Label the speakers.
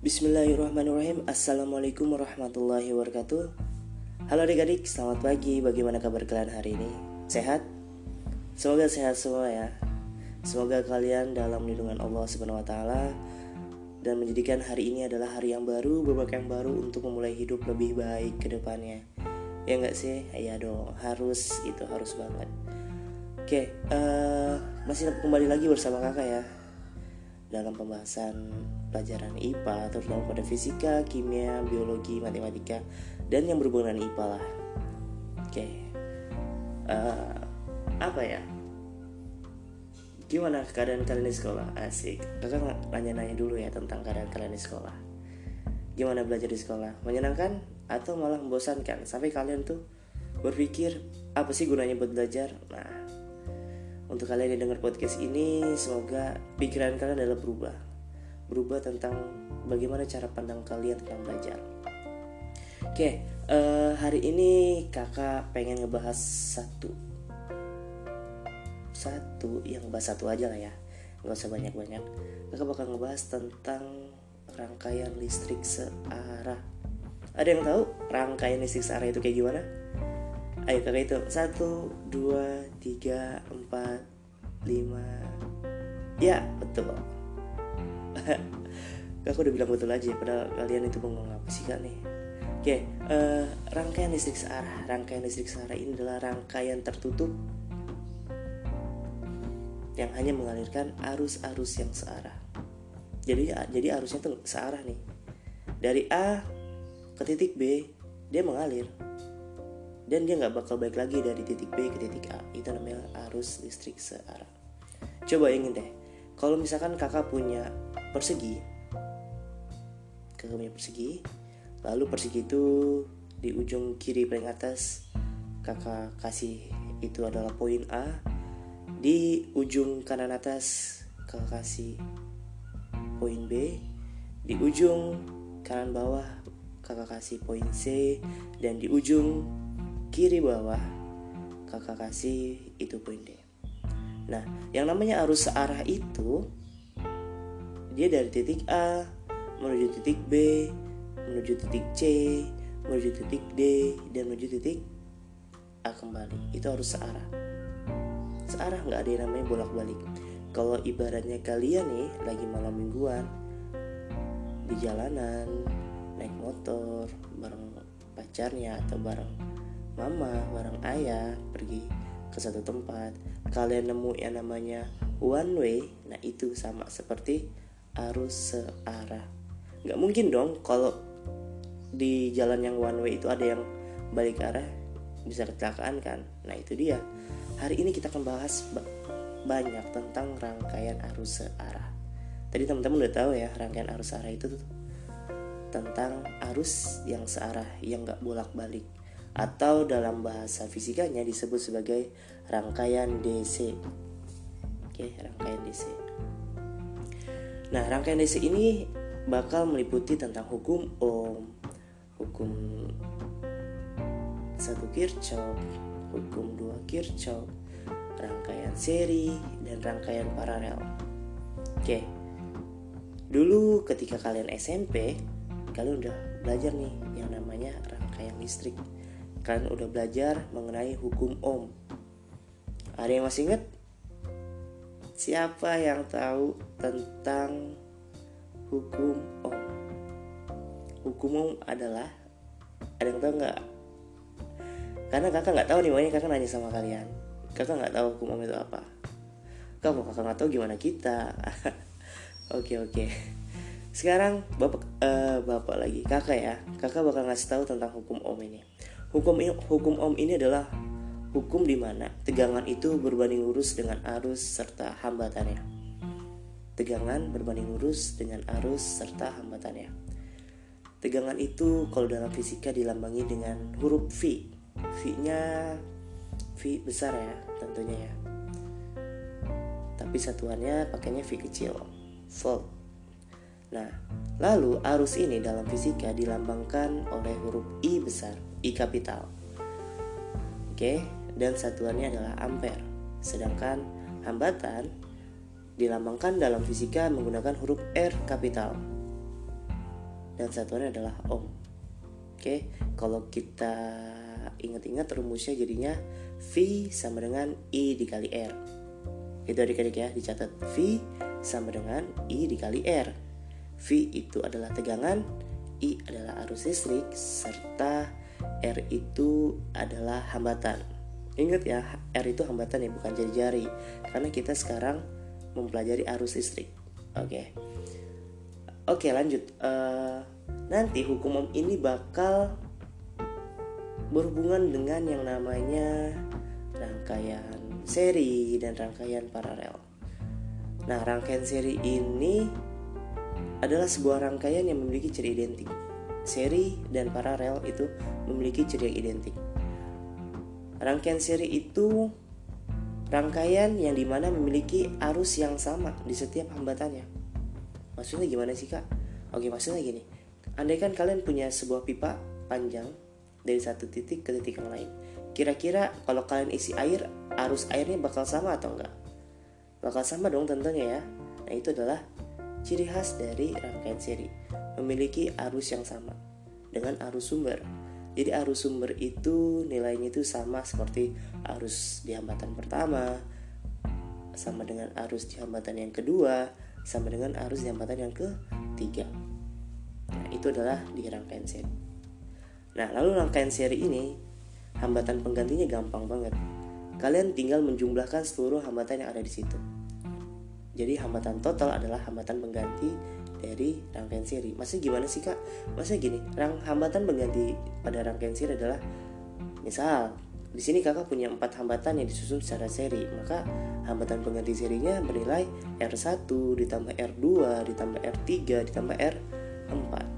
Speaker 1: Bismillahirrahmanirrahim Assalamualaikum warahmatullahi wabarakatuh Halo adik-adik, selamat pagi Bagaimana kabar kalian hari ini? Sehat? Semoga sehat semua ya Semoga kalian dalam lindungan Allah Subhanahu wa dan menjadikan hari ini adalah hari yang baru, babak yang baru untuk memulai hidup lebih baik ke depannya. Ya enggak sih? Iya dong, harus itu harus banget. Oke, uh, masih kembali lagi bersama kakak ya dalam pembahasan pelajaran IPA terutama pada fisika, kimia, biologi, matematika dan yang berhubungan dengan IPA lah. Oke, uh, apa ya? Gimana keadaan kalian di sekolah? Asik. Kakak nanya-nanya dulu ya tentang keadaan kalian di sekolah. Gimana belajar di sekolah? Menyenangkan atau malah membosankan? Sampai kalian tuh berpikir apa sih gunanya buat belajar? Nah, untuk kalian yang dengar podcast ini, semoga pikiran kalian adalah berubah. Berubah tentang bagaimana cara pandang kalian tentang belajar. Oke, uh, hari ini kakak pengen ngebahas satu. Satu yang bahas satu aja lah ya. Nggak usah banyak-banyak. Kakak bakal ngebahas tentang rangkaian listrik searah. Ada yang tahu rangkaian listrik searah itu kayak gimana ayo kakak itu. Satu dua tiga empat lima. Ya betul kakak udah bilang betul aja padahal kalian itu ngomong apa sih kak nih? Oke uh, rangkaian listrik searah. Rangkaian listrik searah ini adalah rangkaian tertutup yang hanya mengalirkan arus-arus yang searah. Jadi jadi arusnya tuh searah nih. Dari A ke titik B dia mengalir dan dia nggak bakal balik lagi dari titik B ke titik A. Itu namanya arus listrik searah. Coba ingin deh, kalau misalkan kakak punya persegi, kakak punya persegi, lalu persegi itu di ujung kiri paling atas kakak kasih itu adalah poin A di ujung kanan atas kakak kasih poin B di ujung kanan bawah kakak kasih poin C dan di ujung kiri bawah kakak kasih itu poin D. Nah yang namanya arus searah itu dia dari titik A menuju titik B menuju titik C menuju titik D dan menuju titik A kembali. Itu arus searah. Searah nggak ada yang namanya bolak-balik. Kalau ibaratnya kalian nih lagi malam mingguan di jalanan naik motor bareng pacarnya atau bareng mama bareng ayah pergi ke satu tempat. Kalian nemu yang namanya one way nah itu sama seperti arus searah. Nggak mungkin dong kalau di jalan yang one way itu ada yang balik arah bisa kecelakaan kan? Nah itu dia. Hari ini kita akan bahas banyak tentang rangkaian arus searah. Tadi teman-teman udah tahu ya rangkaian arus searah itu tentang arus yang searah yang gak bolak-balik atau dalam bahasa fisikanya disebut sebagai rangkaian DC. Oke, rangkaian DC. Nah, rangkaian DC ini bakal meliputi tentang hukum Ohm, hukum satu Kirchhoff, hukum dua Kirchhoff, rangkaian seri, dan rangkaian paralel. Oke, dulu ketika kalian SMP, kalian udah belajar nih yang namanya rangkaian listrik. Kalian udah belajar mengenai hukum Ohm. Ada yang masih ingat? Siapa yang tahu tentang hukum Ohm? Hukum Ohm adalah ada yang tahu nggak? Karena kakak nggak tahu nih makanya kakak nanya sama kalian. Kakak nggak tahu hukum om itu apa. Kamu kakak nggak tahu gimana kita? Oke oke. Sekarang bapak uh, bapak lagi. Kakak ya kakak bakal ngasih tahu tentang hukum om ini hukum hukum om ini adalah hukum di mana tegangan itu berbanding lurus dengan arus serta hambatannya. Tegangan berbanding lurus dengan arus serta hambatannya. Tegangan itu kalau dalam fisika dilambangi dengan huruf V. V-nya V besar ya tentunya ya. Tapi satuannya pakainya V kecil volt nah lalu arus ini dalam fisika dilambangkan oleh huruf I besar I kapital oke dan satuannya adalah ampere sedangkan hambatan dilambangkan dalam fisika menggunakan huruf R kapital dan satuannya adalah ohm. Oke, kalau kita ingat-ingat rumusnya jadinya V sama dengan I dikali R. Itu adik-adik ya, dicatat V sama dengan I dikali R. V itu adalah tegangan, I adalah arus listrik, serta R itu adalah hambatan. Ingat ya, R itu hambatan ya, bukan jari-jari. Karena kita sekarang mempelajari arus listrik. Oke. Oke, lanjut. Uh, nanti hukum Ohm ini bakal berhubungan dengan yang namanya rangkaian seri dan rangkaian paralel. Nah, rangkaian seri ini adalah sebuah rangkaian yang memiliki ciri identik. Seri dan paralel itu memiliki ciri yang identik. Rangkaian seri itu rangkaian yang di mana memiliki arus yang sama di setiap hambatannya. Maksudnya gimana sih kak? Oke maksudnya gini, andaikan kalian punya sebuah pipa panjang dari satu titik ke titik yang lain. Kira-kira kalau kalian isi air, arus airnya bakal sama atau enggak? Bakal sama dong tentunya ya. Nah itu adalah ciri khas dari rangkaian seri, memiliki arus yang sama dengan arus sumber. Jadi arus sumber itu nilainya itu sama seperti arus di hambatan pertama, sama dengan arus di hambatan yang kedua, sama dengan arus di hambatan yang ketiga. Nah, itu adalah di rangkaian seri. Nah, lalu rangkaian seri ini hambatan penggantinya gampang banget. Kalian tinggal menjumlahkan seluruh hambatan yang ada di situ. Jadi hambatan total adalah hambatan pengganti dari rangkaian seri. Maksudnya gimana sih kak? Maksudnya gini, rang hambatan pengganti pada rangkaian seri adalah misal di sini kakak punya empat hambatan yang disusun secara seri, maka hambatan pengganti serinya bernilai R1 ditambah R2 ditambah R3 ditambah R4.